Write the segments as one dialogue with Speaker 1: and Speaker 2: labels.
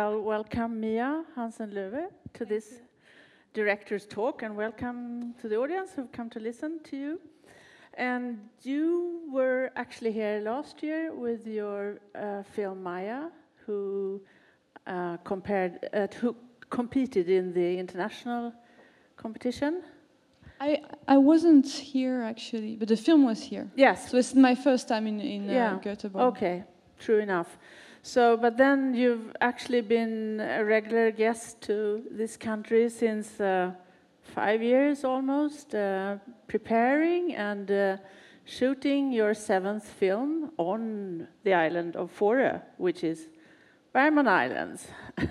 Speaker 1: Well, welcome Mia Hansen-Løve to this director's talk, and welcome to the audience who've come to listen to you. And you were actually here last year with your uh, film Maya, who uh, compared, uh, who competed in the international competition.
Speaker 2: I, I wasn't here actually, but the film was here.
Speaker 1: Yes.
Speaker 2: So it's my first time in, in
Speaker 1: yeah.
Speaker 2: uh, Göteborg.
Speaker 1: Okay, true enough. So, but then you've actually been a regular guest to this country since uh, five years almost, uh, preparing and uh, shooting your seventh film on the island of Fårö, which is Bergman Islands,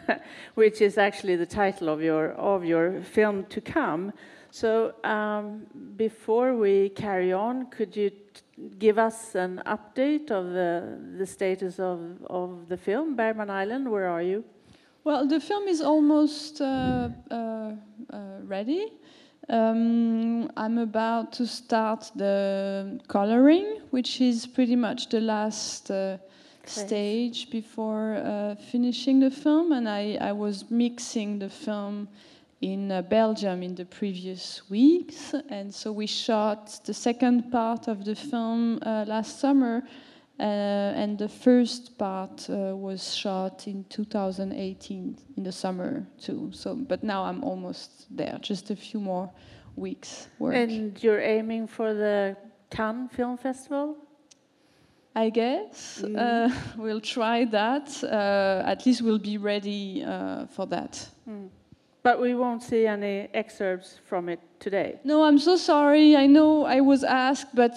Speaker 1: which is actually the title of your of your film to come. So, um, before we carry on, could you give us an update of the, the status of, of the film, Bergman Island? Where are you?
Speaker 2: Well, the film is almost uh, uh, uh, ready. Um, I'm about to start the coloring, which is pretty much the last uh, stage before uh, finishing the film, and I, I was mixing the film in uh, Belgium in the previous weeks. And so we shot the second part of the film uh, last summer, uh, and the first part uh, was shot in 2018 in the summer too. So, but now I'm almost there, just a few more weeks work.
Speaker 1: And you're aiming for the Cannes Film Festival?
Speaker 2: I guess mm. we'll try that. Uh, at least we'll be ready for that.
Speaker 1: Mm. But we won't see any excerpts from it today.
Speaker 2: No, I'm so sorry. I know I was asked, but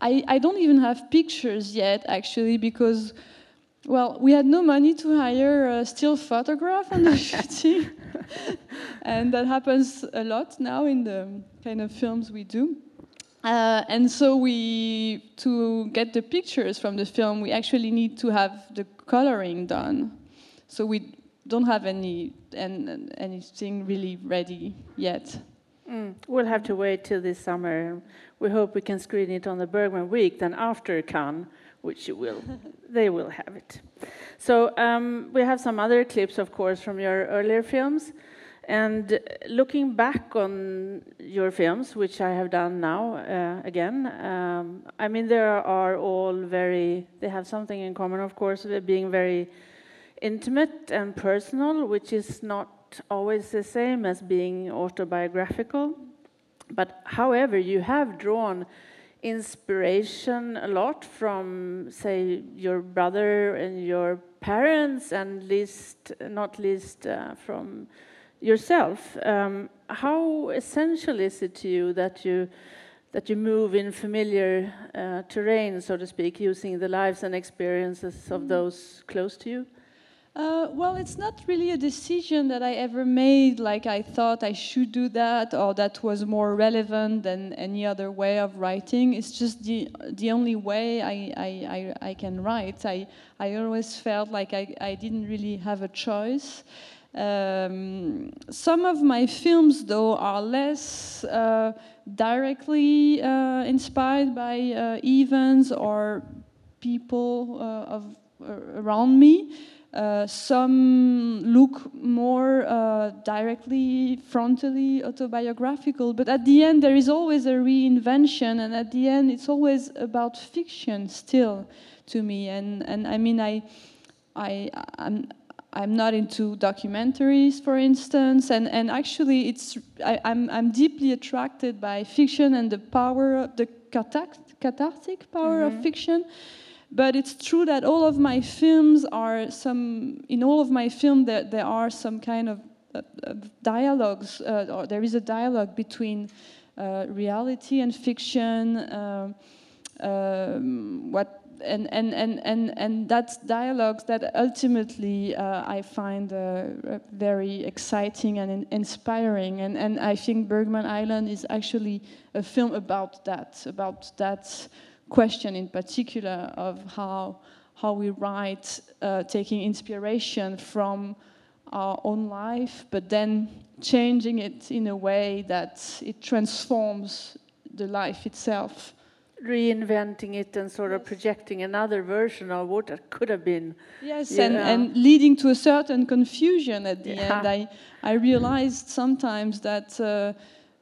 Speaker 2: I, I don't even have pictures yet, actually, because, well, we had no money to hire a still photograph on the shooting. and that happens a lot now in the kind of films we do. Uh, and so we, to get the pictures from the film, we actually need to have the coloring done. So we don't have any and anything really ready yet.
Speaker 1: Mm. We'll have to wait till this summer. We hope we can screen it on the Bergman Week. Then after Cannes, which you will, they will have it. So um, we have some other clips, of course, from your earlier films. And looking back on your films, which I have done now uh, again, um, I mean, they are all very, they have something in common, of course, being very intimate and personal, which is not always the same as being autobiographical. But however, you have drawn inspiration a lot from, say, your brother and your parents, and least, not least uh, from yourself. Um, how essential is it to you that you that you move in familiar uh, terrain, so to speak, using the lives and experiences of those close to you?
Speaker 2: Uh, well, it's not really a decision that I ever made, like I thought I should do that or that was more relevant than any other way of writing. It's just the, the only way I, I, I, I can write. I, I always felt like I, I didn't really have a choice. Um, some of my films, though, are less uh, directly uh, inspired by uh, events or people uh, of, uh, around me. Uh, some look more uh, directly, frontally autobiographical, but at the end there is always a reinvention, and at the end it's always about fiction still to me. And and I mean I, I I'm. I'm not into documentaries, for instance, and, and actually, it's I, I'm, I'm deeply attracted by fiction and the power, of the cathartic power mm -hmm. of mm-hmm. fiction, but it's true that all of my films are some, in all of my film there, there are some kind of, uh, dialogues, uh, or there is a dialogue between uh, reality and fiction, uh, um, what and and and and and that's dialogues that ultimately uh, I find uh, very exciting and in inspiring, and and I think Bergman Island is actually a film about that, about that question in particular of how, how we write, uh, taking inspiration from our own life, but then changing it in a way that it transforms the life itself.
Speaker 1: reinventing it and sort of projecting another version of what it could have been.
Speaker 2: Yes, and, and leading to a certain confusion at the
Speaker 1: Yeah.
Speaker 2: end. I, I realized sometimes that uh,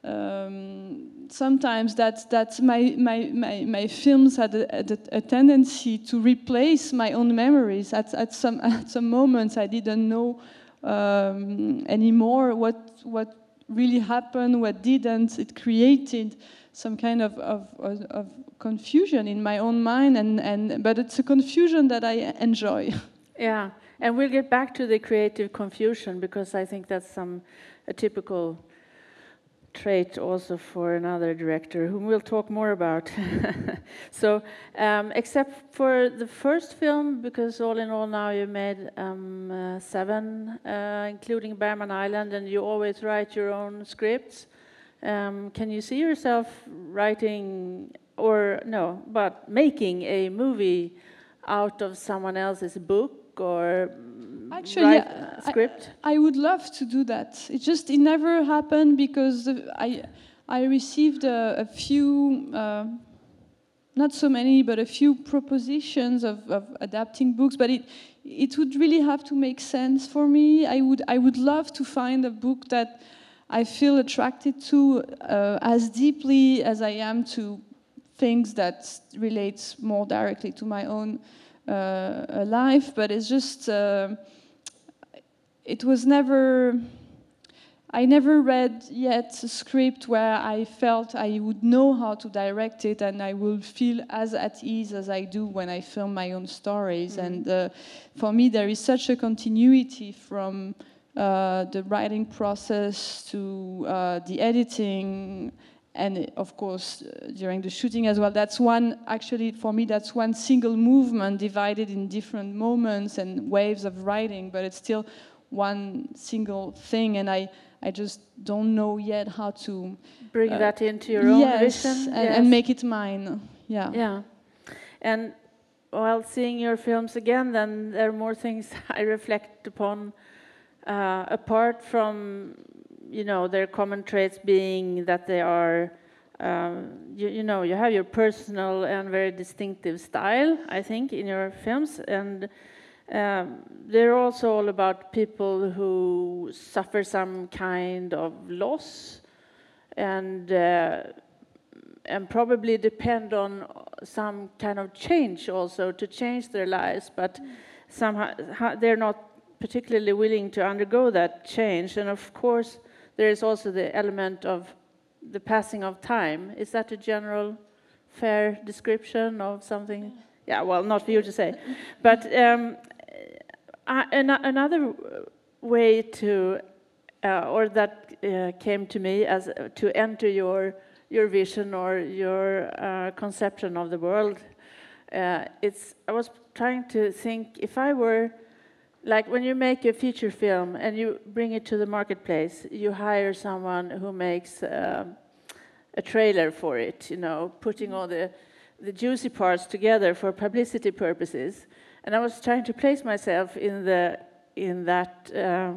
Speaker 2: um, sometimes that, that my, my, my, my films had a, a, tendency to replace my own memories. At, at, some, at some moments, I didn't know um, anymore what, what really happened, what didn't. It created some kind of, of, of, of confusion in my own mind, and, and, but it's a confusion that I enjoy.
Speaker 1: Yeah, and we'll get back to the creative confusion because I think that's some a typical trait also for another director whom we'll talk more about. so, um, except for the first film, because all in all now you made um, uh, seven, uh, including Bergman Island, and you always write your own scripts. Um, can you see yourself writing, or no, but making a movie out of someone else's book or
Speaker 2: Actually,
Speaker 1: write script?
Speaker 2: I would love to do that. It just it never happened because I I received a, a few, uh, not so many, but a few propositions of, of adapting books. But it it would really have to make sense for me. I would I would love to find a book that I feel attracted to uh, as deeply as I am to things that relates more directly to my own uh, life. But it's just. Uh, it was never i never read yet a script where i felt i would know how to direct it and i will feel as at ease as i do when i film my own stories and uh, for me there is such a continuity from uh, the writing process to uh, the editing and of course uh, during the shooting as well that's one actually for me that's one single movement divided in different moments and waves of writing but it's still one single thing. And i i just don't know yet how to
Speaker 1: Bring
Speaker 2: uh,
Speaker 1: that into your own
Speaker 2: yes,
Speaker 1: vision?
Speaker 2: and, and make it mine. Yeah.
Speaker 1: Yeah. And while seeing your films again, then there are more things I reflect upon, uh, apart from, you know, their common traits being that they are, um, you, you know, you have your personal and very distinctive style, I think, in your films. And um, they're also all about people who suffer some kind of loss and uh, and probably depend on some kind of change also to change their lives, but somehow they're not particularly willing to undergo that change. And of course, there is also the element of the passing of time. Is that a general fair description of something? Yeah, well, not for you to say. But um, an- another way to, uh, or that uh, came to me as uh, to enter your your vision or your uh, conception of the world. Uh, it's I was trying to think if I were like when you make a feature film and you bring it to the marketplace, you hire someone who makes um a trailer for it, you know, putting all the the juicy parts together for publicity purposes. And I was trying to place myself in the in that uh,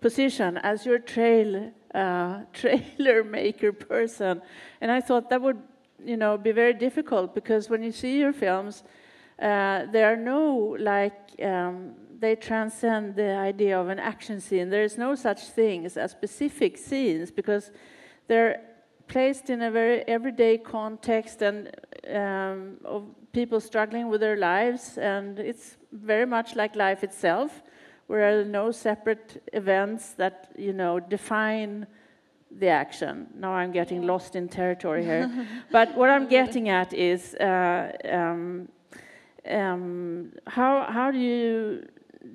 Speaker 1: position as your trail uh, trailer maker person, and I thought that would you know be very difficult because when you see your films, uh, there are no like um, they transcend the idea of an action scene. There is no such things as specific scenes because they're placed in a very everyday context and um, of people struggling with their lives, and it's very much like life itself, where there are no separate events that you know define the action. Now I'm getting lost in territory here, but what I'm getting at is uh, um, um, how how do you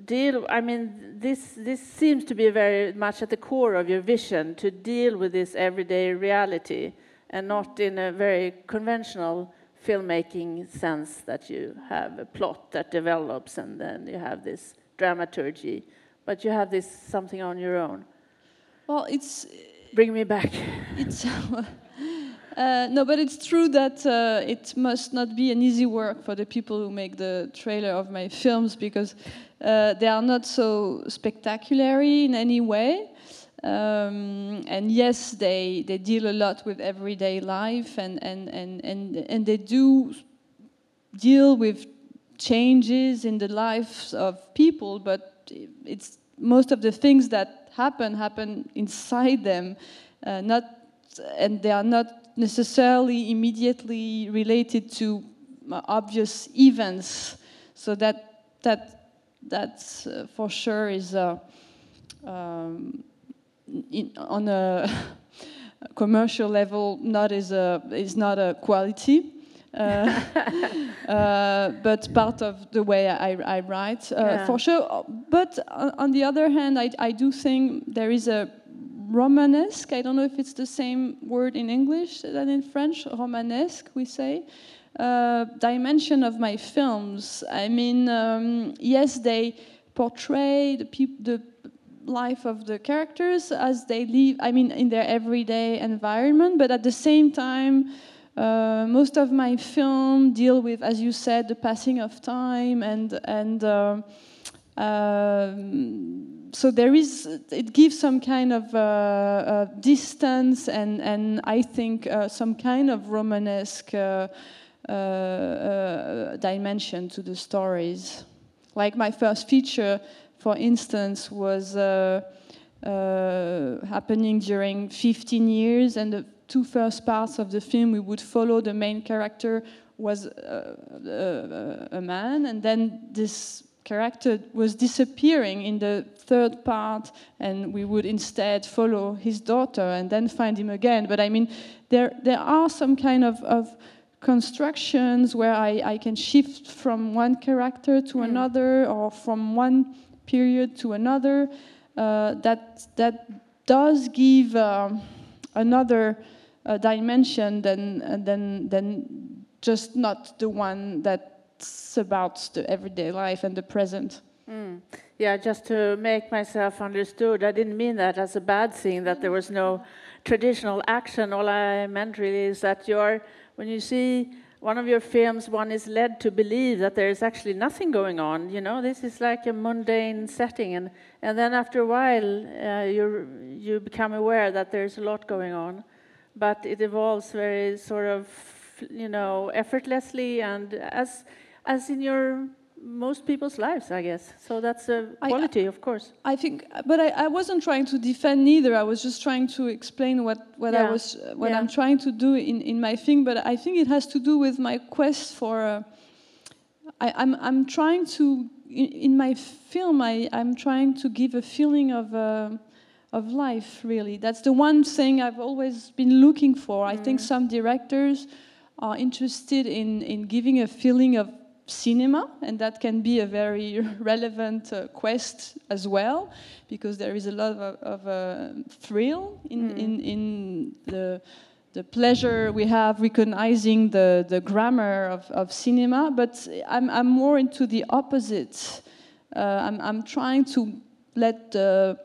Speaker 1: deal? I mean, this this seems to be very much at the core of your vision to deal with this everyday reality, and not in a very conventional filmmaking sense that you have a plot that develops and then you have this dramaturgy, but you have this something on your own.
Speaker 2: well it's
Speaker 1: Bring me back.
Speaker 2: It's uh, no, but it's true that uh, it must not be an easy work for the people who make the trailer of my films because uh, they are not so spectacular in any way. Um, and yes, they, they deal a lot with everyday life and, and, and, and, and they do deal with changes in the lives of people, but it's most of the things that happen happen inside them, uh, not, and they are not necessarily immediately related to obvious events. So that that that's uh, for sure is uh, um, in, on a commercial level not is a is not a quality. Uh, uh, but part of the way I, I write, uh, yeah. for sure. But on the other hand, I, I do think there is a Romanesque, I don't know if it's the same word in English than in French, Romanesque, we say, uh, dimension of my films. I mean, um, yes, they portray the, the life of the characters as they live, I mean, in their everyday environment, but at the same time, uh, most of my film deal with, as you said, the passing of time and and uh, so there is it gives some kind of uh, uh distance and and I think some kind of Romanesque dimension to the stories. Like my first feature, for instance, was happening during 15 years and the two first parts of the film, we would follow the main character was uh, uh, a man, and then this character was disappearing in the third part, and we would instead follow his daughter and then find him again. But I mean, there there are some kind of, of constructions where I, I can shift from one character to mm. another or from one period to another. Uh, that that does give uh, another uh, dimension than, uh, than, than just not the one that's about the everyday life and the present.
Speaker 1: Mm. Yeah, just to make myself understood, I didn't mean that as a bad thing, that there was no traditional action. All I meant really is that you're, when you see one of your films, one is led to believe that there is actually nothing going on. You know, this is like a mundane setting, and, and then after a while, uh, you you become aware that there's a lot going on but it evolves very sort of, you know, effortlessly and as as in your most people's lives, I guess. So that's a quality,
Speaker 2: I,
Speaker 1: of course.
Speaker 2: I think, but I, I, wasn't trying to defend neither. I was just trying to explain what, what yeah. I was, what yeah. I'm trying to do in, in my thing. But I think it has to do with my quest for. Uh, I, I'm, I'm trying to in, in, my film. I I'm trying to give a feeling of. Uh, of life, really. That's the one thing I've always been looking for. Mm. I think mm. some directors are interested in, in giving a feeling of cinema, and that can be a very relevant uh, quest as well, because there is a lot of, of uh, thrill in, mm. in, in the, the pleasure we have recognizing the, the grammar of, of cinema, but I'm, I'm more into the opposite. Uh, I'm, I'm trying to let the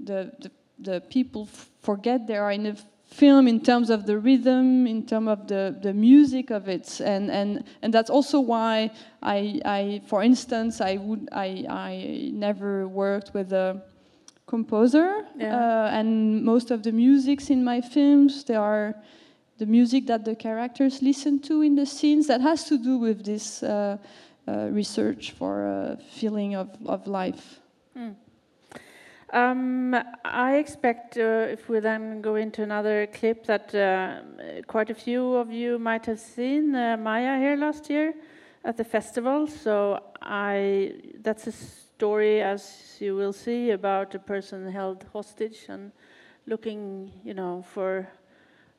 Speaker 2: the, the, the people forget they are in a film in terms of the rhythm, in terms of the, the music of it, and, and, and that's also why I, I for instance, I would I, I never worked with a composer, yeah. uh, and most of the musics in my films they are the music that the characters listen to in the scenes. That has to do with this uh, uh, research for a feeling of, of life. Mm.
Speaker 1: Um, I expect, uh, if we then go into another clip, that uh, quite a few of you might have seen uh, Maya here last year at the festival. So I, that's a story, as you will see, about a person held hostage and looking, you know, for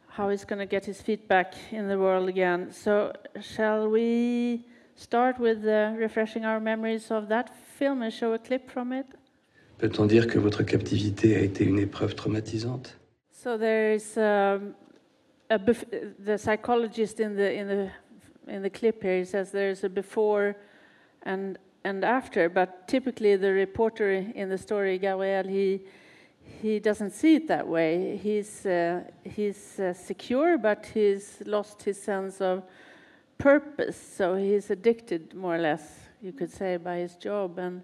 Speaker 1: how he's going to get his feet back in the world again. So shall we start with uh, refreshing our memories of that film and show a clip from it?
Speaker 3: Peut-on dire que votre captivité a été une épreuve traumatisante
Speaker 1: So there's um, a the psychologist in the in the in the clip here he says there's a before and and after, but typically the reporter in the story Gabriel he he doesn't see it that way. He's uh, he's uh, secure, but he's lost his sense of purpose. So he's addicted, more or less, you could say, by his job and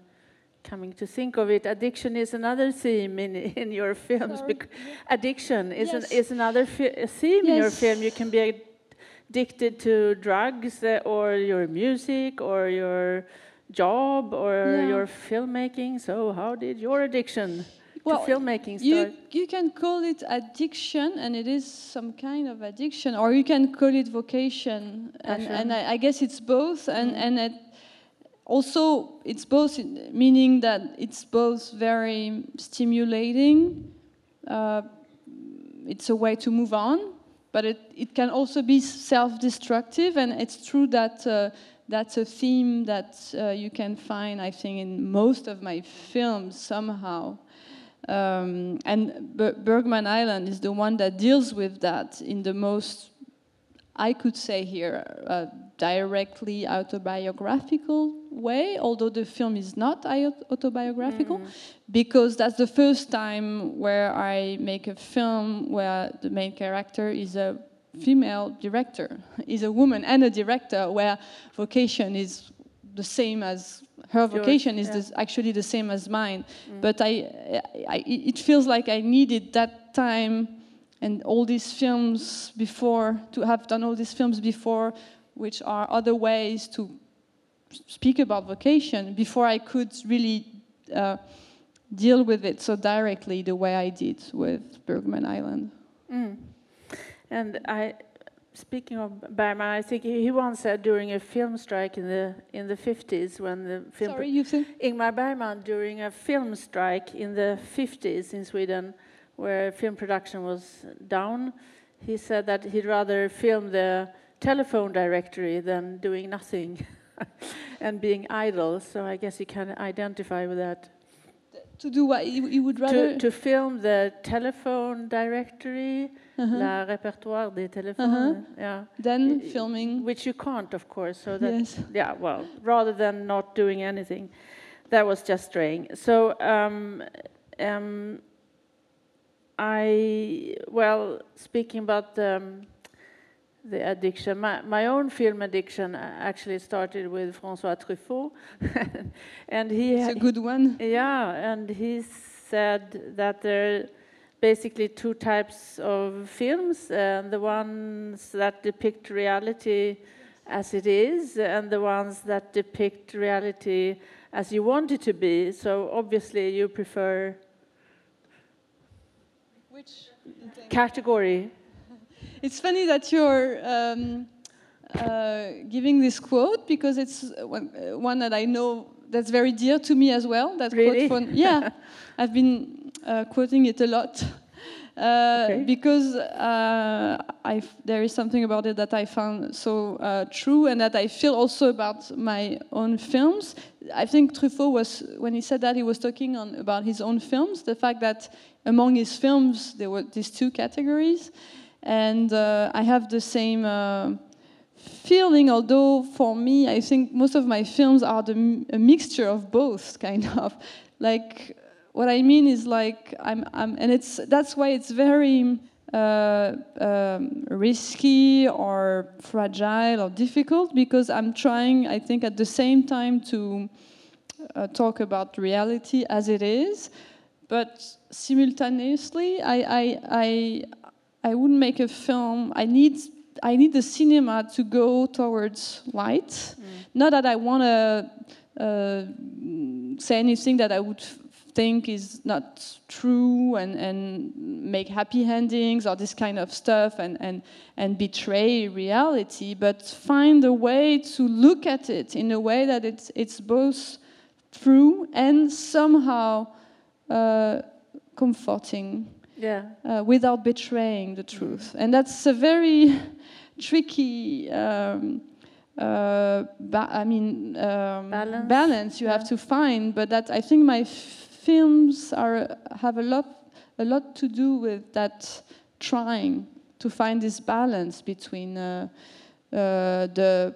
Speaker 1: coming to think of it, addiction is another theme in, in your films. Addiction is,
Speaker 2: Yes.
Speaker 1: an, is another theme in your film. You can be addicted to drugs uh, or your music or your job or
Speaker 2: Yeah.
Speaker 1: your filmmaking. So, how did your addiction
Speaker 2: Well,
Speaker 1: to filmmaking
Speaker 2: You,
Speaker 1: start?
Speaker 2: you can call it addiction, and it is some kind of addiction, or you can call it vocation, and,
Speaker 1: Passion.
Speaker 2: and I, I guess it's both, and and it also it's both, meaning that it's both very stimulating. Uh, it's a way to move on, but it, it can also be self-destructive, and it's true that. Uh, that's a theme that uh, you can find, I think, in most of my films somehow. Um, and Bergman Island is the one that deals with that in the most, I could say here, uh, directly autobiographical way, although the film is not au- autobiographical, because that's the first time where I make a film where the main character is a female director, is a woman and a director, where vocation is the same as her vocation is
Speaker 1: yeah.
Speaker 2: the, actually the same as mine. But I, I, it feels like I needed that time and all these films before to have done all these films before, which are other ways to speak about vocation before I could really uh, deal with it so directly the way I did with Bergman Island.
Speaker 1: Mm. And I, speaking of Bergman, I think he once said during a film strike in the in the 50s when the film
Speaker 2: Sorry, you think?
Speaker 1: Ingmar Bergman during a film strike in the 50s in Sweden, where film production was down, he said that he'd rather film the telephone directory than doing nothing and being idle. So I guess you can identify with that.
Speaker 2: To do what? You, would rather?
Speaker 1: To, to film the telephone directory,
Speaker 2: Uh-huh.
Speaker 1: la répertoire des téléphones, yeah,
Speaker 2: Then
Speaker 1: y-
Speaker 2: filming.
Speaker 1: which you can't, of course. So that
Speaker 2: Yes.
Speaker 1: yeah, well, rather than not doing anything, that was just straying. So um, um, I well, speaking about um, the addiction, my, my own film addiction uh, actually started with François Truffaut, and he
Speaker 2: It's a good one.
Speaker 1: yeah, and he said that there are basically two types of films, and the ones that depict reality as it is, and the ones that depict reality as you want it to be. So obviously you prefer
Speaker 2: Which?
Speaker 1: category.
Speaker 2: It's funny that you're um, uh, giving this quote because it's one, uh, one that I know that's very dear to me as well. That
Speaker 1: Really?
Speaker 2: quote from yeah, I've been uh, quoting it a lot. Uh,
Speaker 1: Okay.
Speaker 2: Because uh, I there is something about it that I found so uh, true, and that I feel also about my own films. I think Truffaut was when he said that he was talking on about his own films. The fact that among his films there were these two categories, and uh, I have the same uh, feeling. Although for me, I think most of my films are the, a mixture of both, kind of. Like what I mean is like I'm, I'm and it's that's why it's very. Uh, um, risky or fragile or difficult because I'm trying, I think, at the same time to uh, talk about reality as it is, but simultaneously, I, I, I, I wouldn't make a film. I need, I need the cinema to go towards light. Not that I want to uh, say anything that I would think is not true and, and make happy endings or this kind of stuff and, and, and betray reality, but find a way to look at it in a way that it's, it's both true and somehow uh, comforting
Speaker 1: Yeah.
Speaker 2: uh, without betraying the truth. And that's a very tricky. Um, uh, ba- I mean, um,
Speaker 1: Balance,
Speaker 2: you
Speaker 1: yeah.
Speaker 2: have to find, but that I think my films are have a lot, a lot to do with that trying to find this balance between uh, uh, the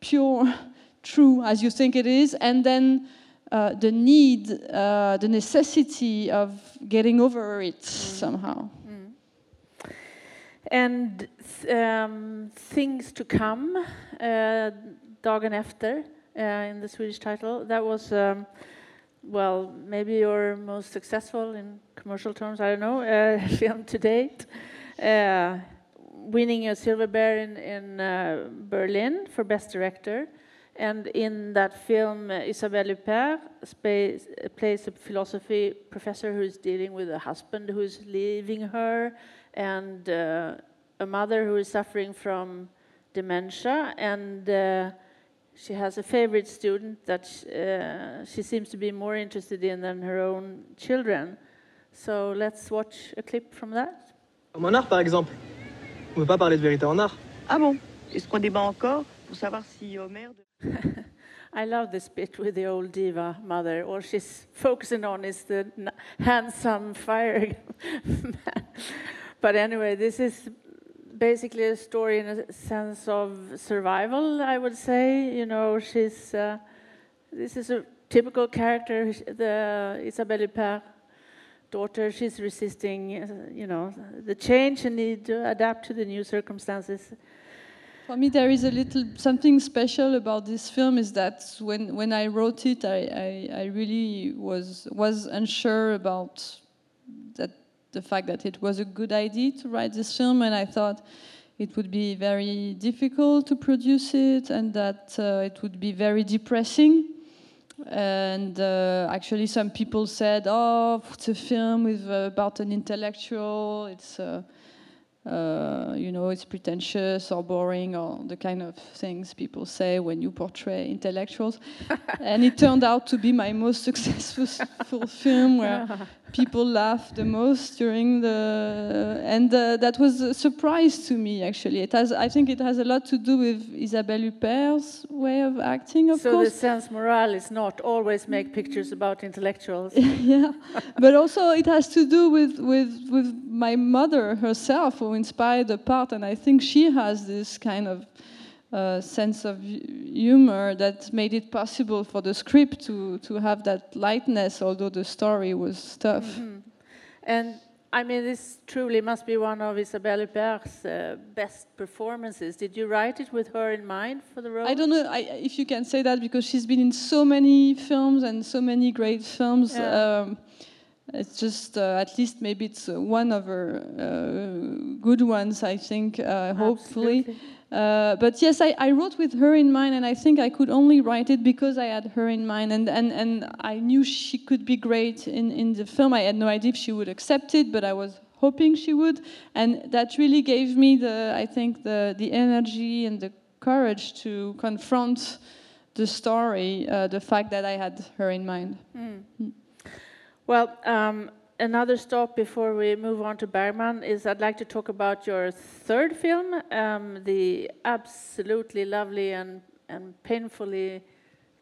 Speaker 2: pure, true as you think it is, and then uh, the need, uh, the necessity of getting over it somehow.
Speaker 1: And um, things to come, uh, Dagen efter, uh, in the Swedish title. That was um, well, maybe your most successful in commercial terms, I don't know, uh, film to date. Uh, winning a Silver Bear in, in uh, Berlin for Best Director. And in that film, uh, Isabelle Huppert plays, plays a philosophy professor who's dealing with a husband who's leaving her and uh, a mother who is suffering from dementia. And uh, she has a favorite student that sh uh, she seems to be more interested in than her own children. So let's watch a clip from that.
Speaker 4: Comme en art, par exemple. On ne peut pas parler de vérité en art.
Speaker 5: Ah bon Est-ce qu'on débat encore pour savoir si Homer...
Speaker 1: I love this bit with the old diva mother. All she's focusing on is the handsome fire man. But anyway, this is basically a story in a sense of survival, I would say. You know, she's uh, this is a typical character, the Isabelle Huppert daughter. She's resisting, uh, you know, the change and need to adapt to the new circumstances.
Speaker 2: For me, there is a little something special about this film is that when, when I wrote it, I, I, I really was was unsure about that the fact that it was a good idea to write this film, and I thought it would be very difficult to produce it, and that uh, it would be very depressing. And uh, actually, some people said, "Oh, it's a film with uh, about an intellectual. It's." Uh, uh, you know, it's pretentious or boring or the kind of things people say when you portray intellectuals. and it turned out to be my most successful film where people laughed the most during the, and uh, that was a surprise to me actually. It has, I think it has a lot to do with Isabelle Huppert's way of acting, of
Speaker 1: so
Speaker 2: course.
Speaker 1: So the sense morale is not always make pictures about intellectuals.
Speaker 2: yeah, but also it has to do with, with, with my mother herself inspired the part, and I think she has this kind of uh, sense of humor that made it possible for the script to, to have that lightness, although the story was tough. Mm -hmm.
Speaker 1: And I mean, this truly must be one of Isabelle Huppert's uh, best performances. Did you write it with her in mind for the role?
Speaker 2: I don't know I, if you can say that because she's been in so many films and so many great films. Yeah. Um, it's just uh, at least maybe it's one of her uh, good ones, I think, uh, hopefully. Uh, but yes, I, I, wrote with her in mind, and I think I could only write it because I had her in mind, and, and, and I knew she could be great in, in the film. I had no idea if she would accept it, but I was hoping she would, and that really gave me the, I think, the, the energy and the courage to confront the story, uh, the fact that I had her in mind. Mm.
Speaker 1: Mm. Well, um, another stop before we move on to Bergman is I'd like to talk about your third film, um, the absolutely lovely and, and painfully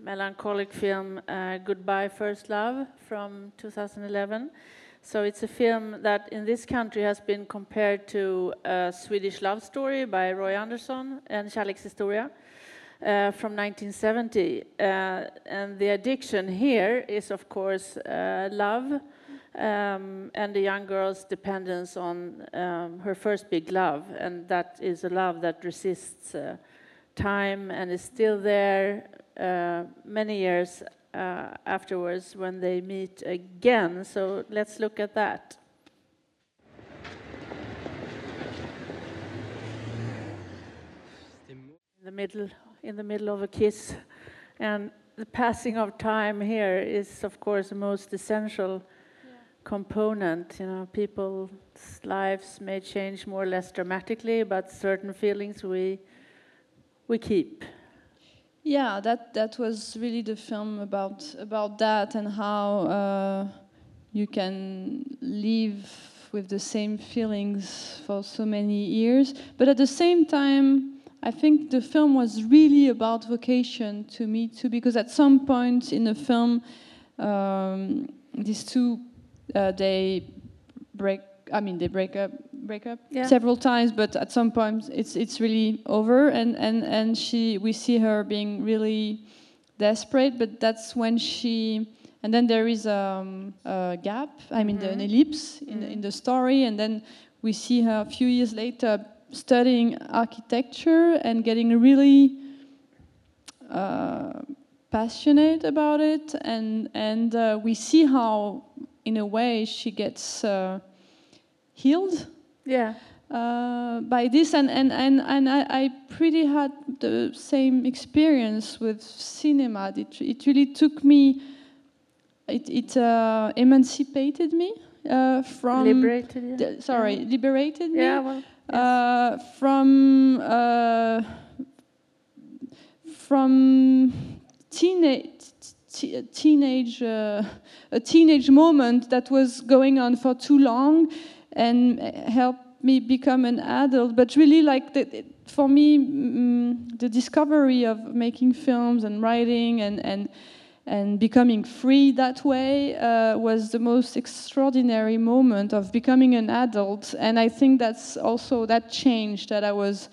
Speaker 1: melancholic film uh, Goodbye First Love from 2011. So it's a film that in this country has been compared to a Swedish love story by Roy Andersson and Kärlekshistoria uh, from 1970. Uh, and the addiction here is, of course, uh, love um, and the young girl's dependence on um, her first big love, and that is a love that resists uh, time and is still there uh, many years uh, afterwards when they meet again. So let's look at that. In the middle, in the middle of a kiss, and the passing of time here is, of course, the most essential component. You know, people's lives may change more or less dramatically, but certain feelings we we keep.
Speaker 2: Yeah, that that was really the film about about that and how uh, you can live with the same feelings for so many years, but at the same time. I think the film was really about vocation to me too, because at some point in the film, um, these two uh, they break. I mean, they break up, break up yeah. several times, but at some point it's it's really over, and and and she we see her being really desperate, but that's when she. And then there is um, a gap, I mean, mm -hmm. the, an mm-hmm. ellipse in, mm -hmm. in the story, and then we see her a few years later studying architecture and getting really uh, passionate about it, and and uh, we see how, in a way, she gets uh, healed
Speaker 1: Yeah.
Speaker 2: uh, by this, and and and, and I, I pretty had the same experience with cinema. It it really took me. It it uh, emancipated me uh, from
Speaker 1: Liberated. Yeah.
Speaker 2: sorry, liberated me
Speaker 1: Yeah. Well.
Speaker 2: uh, from uh, from teenage teenage uh, a teenage moment that was going on for too long and helped me become an adult but really like the, for me mm, the discovery of making films and writing and and and becoming free that way uh, was the most extraordinary moment of becoming an adult. And i think that's also that change that i was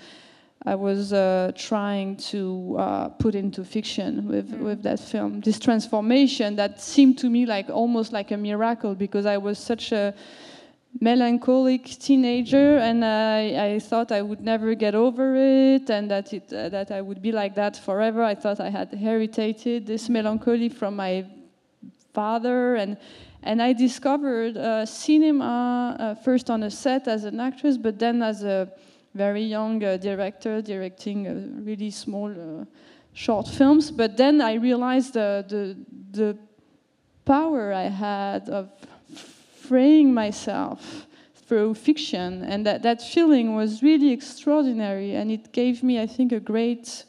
Speaker 2: i was uh, trying to uh, put into fiction with, with that film. This transformation that seemed to me like almost like a miracle because i was such a melancholic teenager and I, I thought I would never get over it and that it uh, that I would be like that forever. I thought I had inherited this melancholy from my father and and I discovered uh, cinema uh, first on a set as an actress, but then as a very young uh, director directing uh, really small uh, short films. But then I realized the the, the power I had of freeing myself through fiction. And that, that feeling was really extraordinary. And it gave me i think a great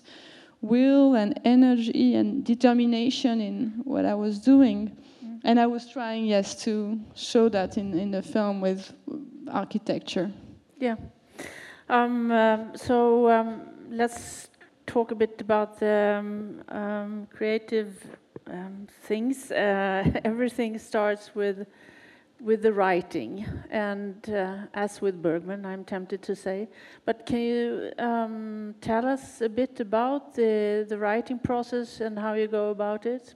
Speaker 2: will and energy and determination in what i was doing. And i was trying yes to show that in, in the film with architecture.
Speaker 1: Yeah. Um, um, so um, let's talk a bit about the um, um, creative um, things. Uh, everything starts with with the writing, and uh, as with Bergman, I'm tempted to say. But can you um, tell us a bit about the the writing process and how you go about it?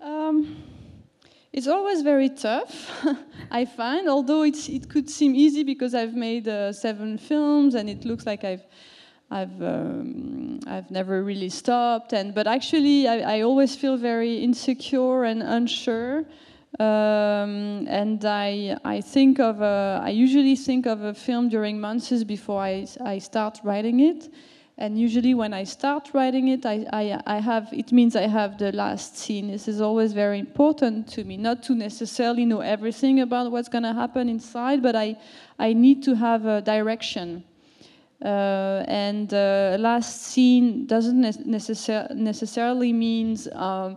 Speaker 2: Um, it's always very tough, I find. Although it could seem easy because I've made uh, seven films and it looks like I've I've um, I've never really stopped. And but actually, I, I always feel very insecure and unsure. Um, and I I think of a, I usually think of a film during months before I I start writing it. And usually, when I start writing it, I, I, I have it means I have the last scene. This is always very important to me, not to necessarily know everything about what's going to happen inside, but I, I need to have a direction. Uh, and uh, last scene doesn't ne- necessar- necessarily means um,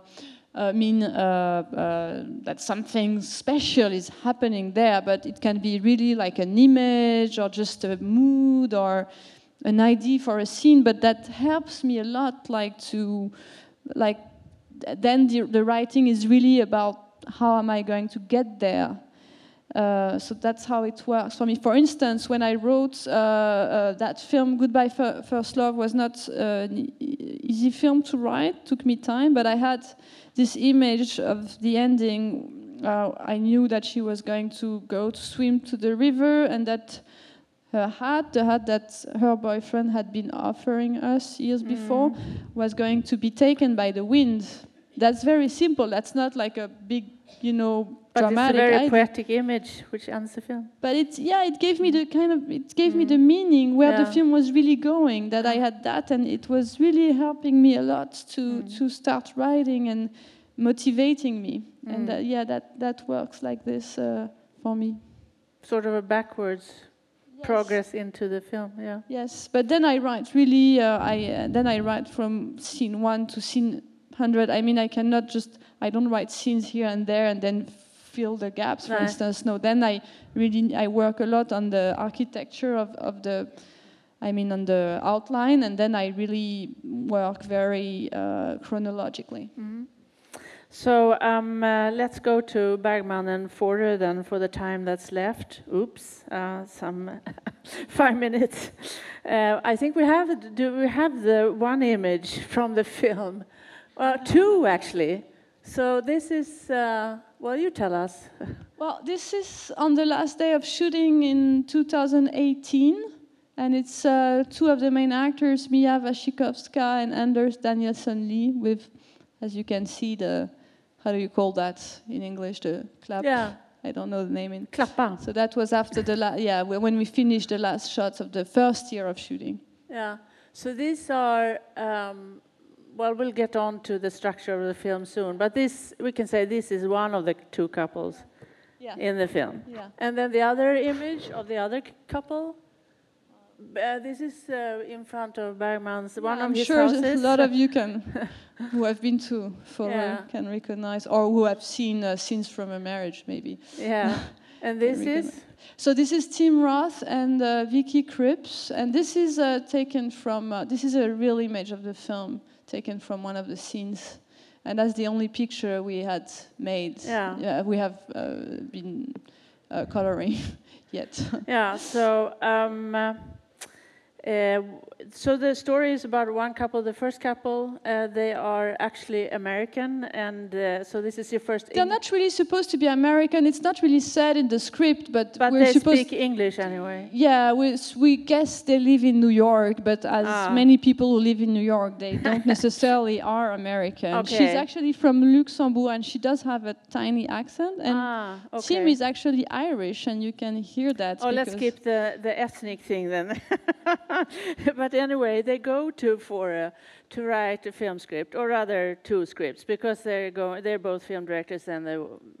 Speaker 2: uh, mean uh, uh, that something special is happening there, but it can be really like an image or just a mood or an idea for a scene. But that helps me a lot, like to like then the, the writing is really about how am I going to get there. Uh, so that's how it works for me. For instance, when I wrote uh, uh, that film, Goodbye Fir- First Love, was not uh, an e- easy film to write. Took me time, but I had this image of the ending. Uh, I knew that she was going to go to swim to the river, and that her hat, the hat that her boyfriend had been offering us years before, was going to be taken by the wind. That's very simple. That's not like a big, you know,
Speaker 1: But it's a
Speaker 2: dramatic
Speaker 1: very poetic image which ends the film.
Speaker 2: But it's yeah, it gave me the kind of it gave me the meaning where the film was really going. That I had that, and it was really helping me a lot to to start writing and motivating me. And uh, yeah, that that works like this uh, for me.
Speaker 1: Sort of a backwards progress into the film. Yeah.
Speaker 2: Yes, but then I write really. Uh, I uh, then I write from scene one to scene hundred. I mean, I cannot just. I don't write scenes here and there and then fill the gaps. For
Speaker 1: No.
Speaker 2: instance, no. Then I really I work a lot on the architecture of of the. I mean, on the outline, and then I really work very uh, chronologically.
Speaker 1: So um, uh, let's go to Bergman and Fårö then for the time that's left. Oops, uh, some five minutes. Uh, I think we have do we have the one image from the film, uh, two actually. So this is uh, well, you tell us.
Speaker 2: Well, this is on the last day of shooting in 2018, and it's uh, two of the main actors, Mia Wasikowska and Anders Danielsen Lie, with as you can see, the how do you call that in English? The clap.
Speaker 1: Yeah.
Speaker 2: I don't know the name in.
Speaker 1: Klappa.
Speaker 2: So that was after the la- yeah when we finished the last shots of the first year of shooting.
Speaker 1: Yeah. So these are, um, well, we'll get on to the structure of the film soon, but this, we can say this is one of the two couples
Speaker 2: Yeah.
Speaker 1: in the film.
Speaker 2: Yeah.
Speaker 1: And then the other image of the other couple, uh, this is uh, in front of Bergman's, one
Speaker 2: Yeah,
Speaker 1: of
Speaker 2: I'm
Speaker 1: his
Speaker 2: sure
Speaker 1: houses.
Speaker 2: a lot of you can, who have been to for
Speaker 1: Yeah.
Speaker 2: can recognize, or who have seen uh, scenes from a marriage, maybe.
Speaker 1: Yeah. And this is,
Speaker 2: So this is Tim Roth and uh, Vicky Krieps, and this is uh, taken from. Uh, this is a real image of the film, taken from one of the scenes, and that's the only picture we had made.
Speaker 1: Yeah.
Speaker 2: we have uh, been uh, coloring yet.
Speaker 1: yeah, so, um, uh, so the story is about one couple. The first couple, uh, they are actually American, and uh, so this is your first.
Speaker 2: They're
Speaker 1: Eng-
Speaker 2: not really supposed to be American. It's not really said in the script, but,
Speaker 1: but
Speaker 2: we're
Speaker 1: they
Speaker 2: supposed.
Speaker 1: speak English anyway.
Speaker 2: Yeah, we, we guess they live in New York, but as
Speaker 1: Ah.
Speaker 2: many people who live in New York, they don't necessarily are American.
Speaker 1: Okay.
Speaker 2: She's actually from Luxembourg, and she does have a tiny accent. And
Speaker 1: ah, okay.
Speaker 2: Tim is actually Irish, and you can hear that.
Speaker 1: Oh, let's keep the, the ethnic thing then. but anyway, they go to Fårö to write a film script, or rather two scripts, because they're going. They're both film directors, and they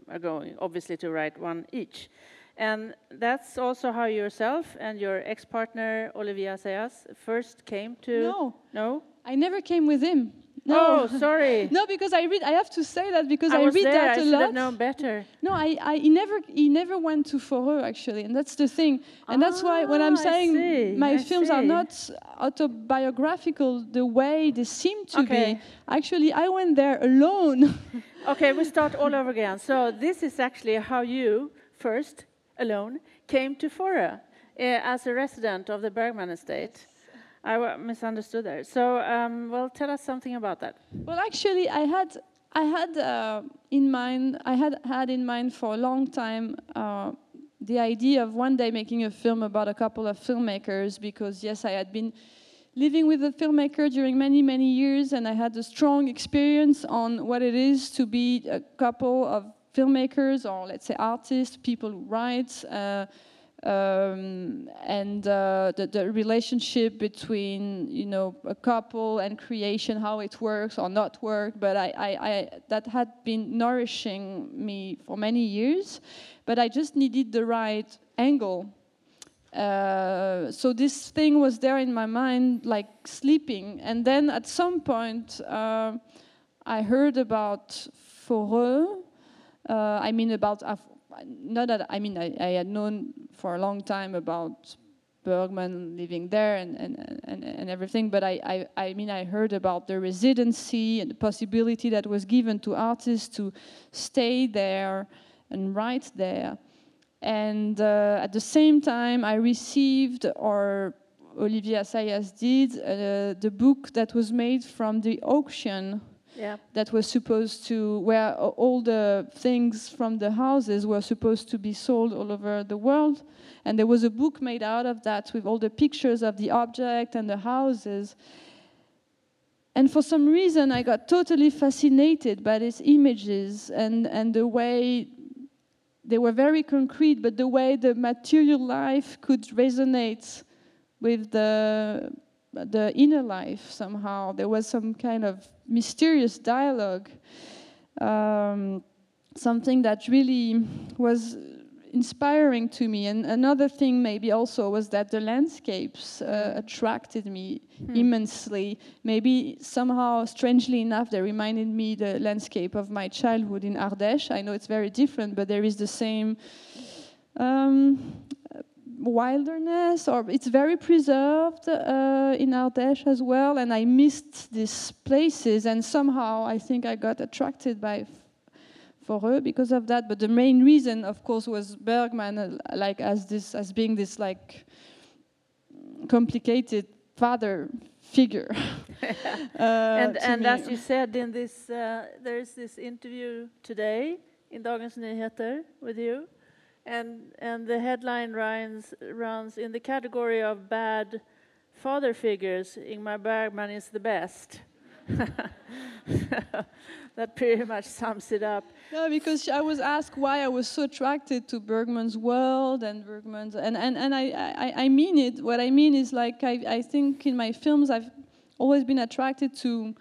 Speaker 1: are going obviously to write one each. And that's also how yourself and your ex-partner Olivier Assayas first came to.
Speaker 2: No,
Speaker 1: No.
Speaker 2: I never came with him. No.
Speaker 1: Oh, sorry.
Speaker 2: No, because I read. I have to say that because
Speaker 1: I,
Speaker 2: I, read
Speaker 1: there.
Speaker 2: that
Speaker 1: I
Speaker 2: a lot.
Speaker 1: known better.
Speaker 2: No, I, I, he never, he never went to Fårö actually, and that's the thing. And that's why when I'm
Speaker 1: Ah,
Speaker 2: saying my
Speaker 1: I
Speaker 2: films are not autobiographical the way they seem to
Speaker 1: Okay.
Speaker 2: be, actually, I went there alone.
Speaker 1: Okay, we start all over again. So this is actually how you first, alone, came to Fårö uh, as a resident of the Bergman estate. I misunderstood there. So, um, well, tell us something about that.
Speaker 2: well, actually, I had, I had uh, in mind, I had had in mind for a long time. Uh, the idea of one day making a film about a couple of filmmakers because yes i had been living with a filmmaker during many many years and i had a strong experience on what it is to be a couple of filmmakers or let's say artists people who write uh, um, and uh, the, the relationship between you know a couple and creation how it works or not work but I, I, I that had been nourishing me for many years but i just needed the right angle. Uh, so this thing was there in my mind like sleeping. And then at some point uh, i heard about Fårö uh, i mean about not that i mean I, I had known for a long time about bergman living there and, and, and, and everything but I, I, I mean i heard about the residency and the possibility that was given to artists to stay there and write there. And uh, at the same time, I received, or Olivier Assayas did, uh, the book that was made from the auction
Speaker 1: Yeah.
Speaker 2: that was supposed to, where all the things from the houses were supposed to be sold all over the world. And there was a book made out of that with all the pictures of the object and the houses. And for some reason, I got totally fascinated by these images and, and the way they were very concrete, but the way the material life could resonate with the the inner life somehow. There was some kind of mysterious dialogue, um, something that really was inspiring to me. And another thing, maybe also, was that the landscapes uh, attracted me immensely. Maybe somehow, strangely enough, they reminded me the landscape of my childhood in Ardèche. I know it's very different, but there is the same. Um, wilderness or it's very preserved uh, in Ardèche as well and I missed these places and somehow I think I got attracted by Fårö because of that. But the main reason of course was Bergman uh, like as this as being this like complicated father figure. Uh,
Speaker 1: and and
Speaker 2: me.
Speaker 1: as you said in this, uh, there is this interview today in Dagens Nyheter with you, and and the headline runs runs in the category of bad father figures. Ingmar Bergman is the best. that pretty much sums it up.
Speaker 2: No, because I was asked why I was so attracted to Bergman's world and Bergman's, and, and, and I, I, I mean it. What I mean is like I, I think in my films I've always been attracted to.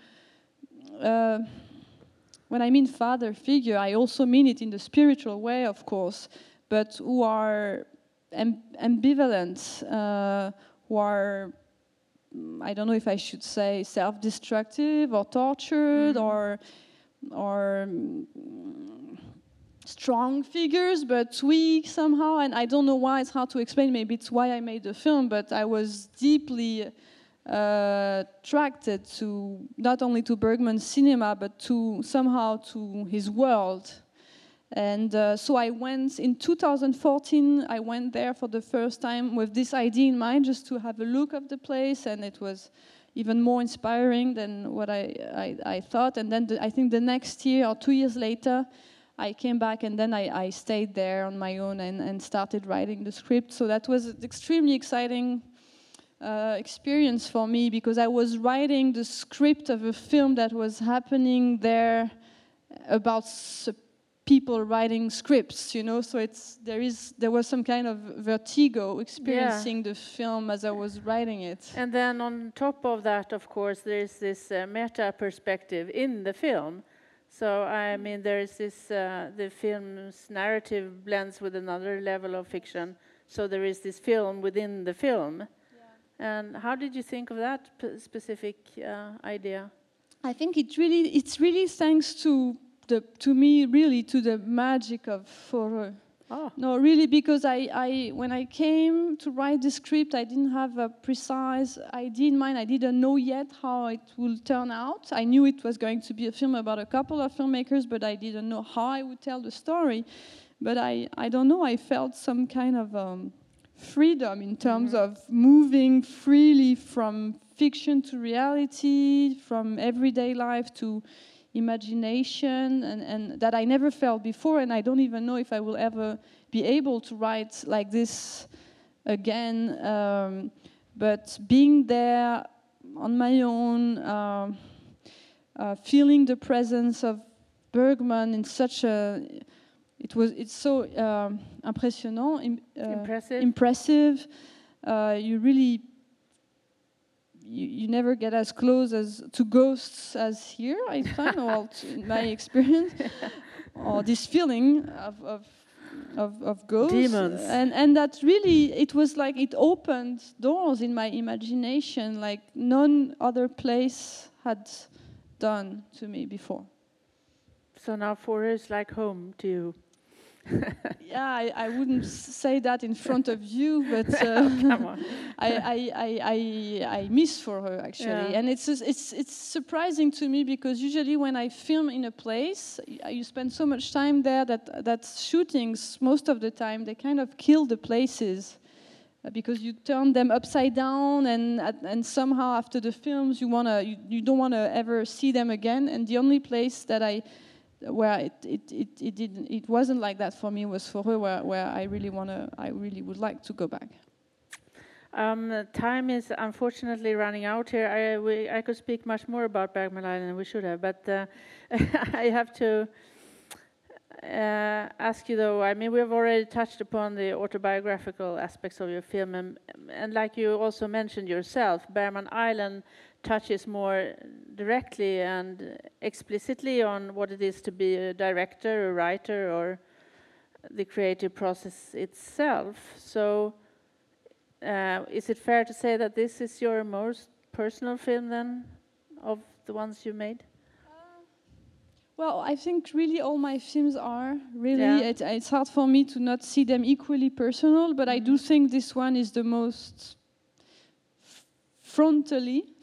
Speaker 2: Uh, when I mean father figure, I also mean it in the spiritual way, of course, but who are amb- ambivalent, uh, who are mm, I don't know if I should say self-destructive or tortured
Speaker 1: Mhm.
Speaker 2: or or mm, strong figures but weak somehow and I don't know why it's hard to explain maybe it's why I made the film but I was deeply uh, attracted to not only to Bergman's cinema but to somehow to his world and uh, so I went in 2014. I went there for the first time with this idea in mind, just to have a look of the place, and it was even more inspiring than what I, I, I thought. And then the, I think the next year or two years later, I came back and then I, I stayed there on my own and, and started writing the script. So that was an extremely exciting uh, experience for me because I was writing the script of a film that was happening there about people writing scripts you know so it's there is there was some kind of vertigo experiencing the film as i was writing it
Speaker 1: And then on top of that, of course, there is this uh, meta perspective in the film. So I mean, there is this uh, the film's narrative blends with another level of fiction. So there is this film within the film. And how did you think of that p- specific uh, idea?
Speaker 2: i think it really it's really thanks to the to me really to the magic of Fårö.
Speaker 1: Oh,
Speaker 2: No, really, because I, I, when I came to write the script, I didn't have a precise idea in mind. I didn't know yet how it would turn out. I knew it was going to be a film about a couple of filmmakers, but I didn't know how I would tell the story. But I, I don't know, I felt some kind of um, freedom in terms of moving freely from fiction to reality, from everyday life to imagination and, and that I never felt before and I don't even know if I will ever be able to write like this again um, but being there on my own uh, uh, feeling the presence of Bergman in such a it was it's so um, impressionnant im- uh,
Speaker 1: impressive.
Speaker 2: impressive uh, you really you, you never get as close as to ghosts as here I find well in my experience or this feeling of, of of, of ghosts
Speaker 1: Demons.
Speaker 2: and and that really it was like it opened doors in my imagination like none other place had done to me before
Speaker 1: so now Fårö is like home to you.
Speaker 2: yeah I, I wouldn't say that in front of you but uh,
Speaker 1: Come on.
Speaker 2: I, I, I, I, I miss for her actually,
Speaker 1: Yeah.
Speaker 2: and it's it's it's surprising to me because usually when I film in a place, you spend so much time there that that shootings most of the time they kind of kill the places uh, because you turn them upside down and and somehow after the films you wanna you, you don't wanna ever see them again, and the only place that I where it it, it, it didn't it wasn't like that for me was for her where, where I really wanna I really would like to go back.
Speaker 1: Um, time is unfortunately running out here. I, we, I could speak much more about Bergman Island we should have, but uh, I have to uh, ask you though. I mean, we've already touched upon the autobiographical aspects of your film, and, and like you also mentioned yourself, Bergman Island touches more directly and explicitly on what it is to be a director, a writer, or the creative process itself. So. Uh, is it fair to say that this is your most personal film then, of the ones you made?
Speaker 2: Well, I think really all my films are really.
Speaker 1: Yeah.
Speaker 2: It, it's hard for me to not see them equally personal, but I do think this one is the most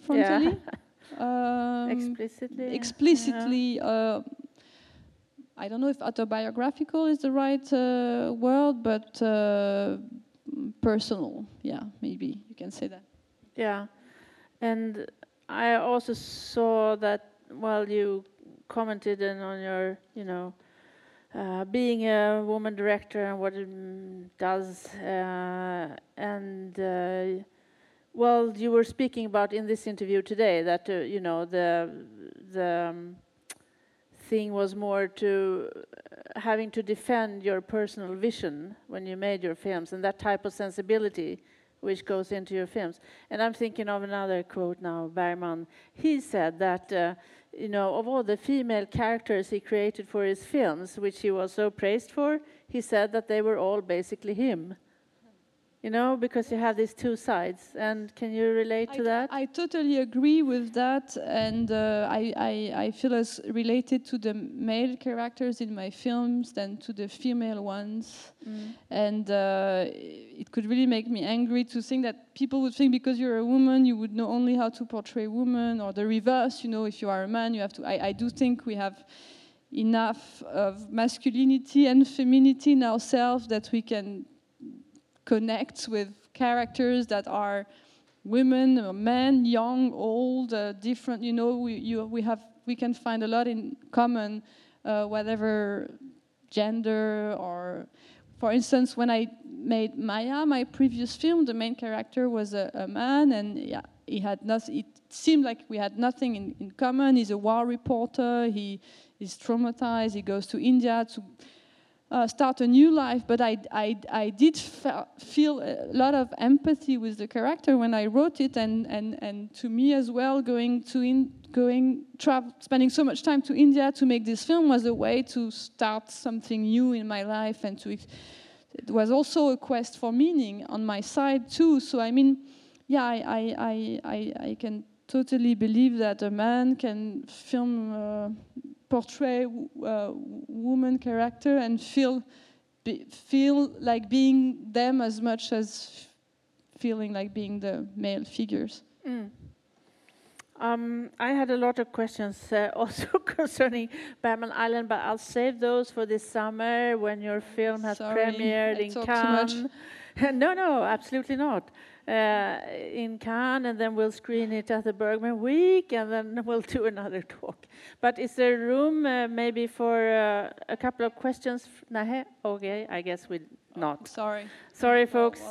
Speaker 2: frontally, um,
Speaker 1: Explicitly. yeah.
Speaker 2: explicitly. Uh, I don't know if autobiographical is the right uh, word, but uh, personal. Yeah, maybe you can say that.
Speaker 1: Yeah, and I also saw that while you commented on your, you know, uh, being a woman director and what it does, uh, and uh, Well, you were speaking about in this interview today that uh, you know the the um, thing was more to uh, having to defend your personal vision when you made your films and that type of sensibility which goes into your films. And I'm thinking of another quote now, Bergman. He said that uh, you know of all the female characters he created for his films, which he was so praised for, he said that they were all basically him. You know, because you have these two sides. And can you relate to
Speaker 2: I,
Speaker 1: that?
Speaker 2: I totally agree with that, and uh, I, I, I feel as related to the male characters in my films than to the female ones.
Speaker 1: Mm.
Speaker 2: And uh, it could really make me angry to think that people would think because you're a woman, you would know only how to portray women, or the reverse. You know, if you are a man, you have to. I, I do think we have enough of masculinity and femininity in ourselves that we can connect with characters that are women or men, young, old, uh, different. You know, we, you, we have we can find a lot in common, uh, whatever gender or. For instance, when I made Maya, my previous film, the main character was a, a man, and yeah, he had nothing. It seemed like we had nothing in, in common. He's a war reporter. He is traumatized. He goes to India to uh, start a new life, but I, I, I did feel a lot of empathy with the character when I wrote it, and, and, and to me as well, going to in, going spending so much time to India to make this film was a way to start something new in my life, and to it was also a quest for meaning on my side too. So I mean, yeah, I I, I, I, I can totally believe that a man can film. Uh, portray uh, woman character and feel be, feel like being them as much as feeling like being the male figures.
Speaker 1: Mm. Um, I had a lot of questions uh, also concerning Bergman Island, but I'll save those for this summer when your film has
Speaker 2: Sorry,
Speaker 1: premiered
Speaker 2: I
Speaker 1: in
Speaker 2: talk too much.
Speaker 1: Cannes. no, no, absolutely not. Uh, in Cannes, and then we'll screen it at the Bergman Week, and then we'll do another talk. But is there room uh, maybe for uh, a couple of questions? Nahe? Okay, I guess we not.
Speaker 2: Sorry.
Speaker 1: Sorry, folks.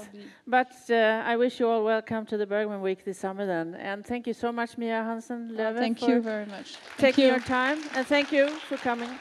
Speaker 1: But uh, I wish you all welcome to the Bergman Week this summer then. And thank you so much, Mia Hansen-Løve,
Speaker 2: thank you very much. Thank
Speaker 1: taking
Speaker 2: you.
Speaker 1: your time. And thank you for coming.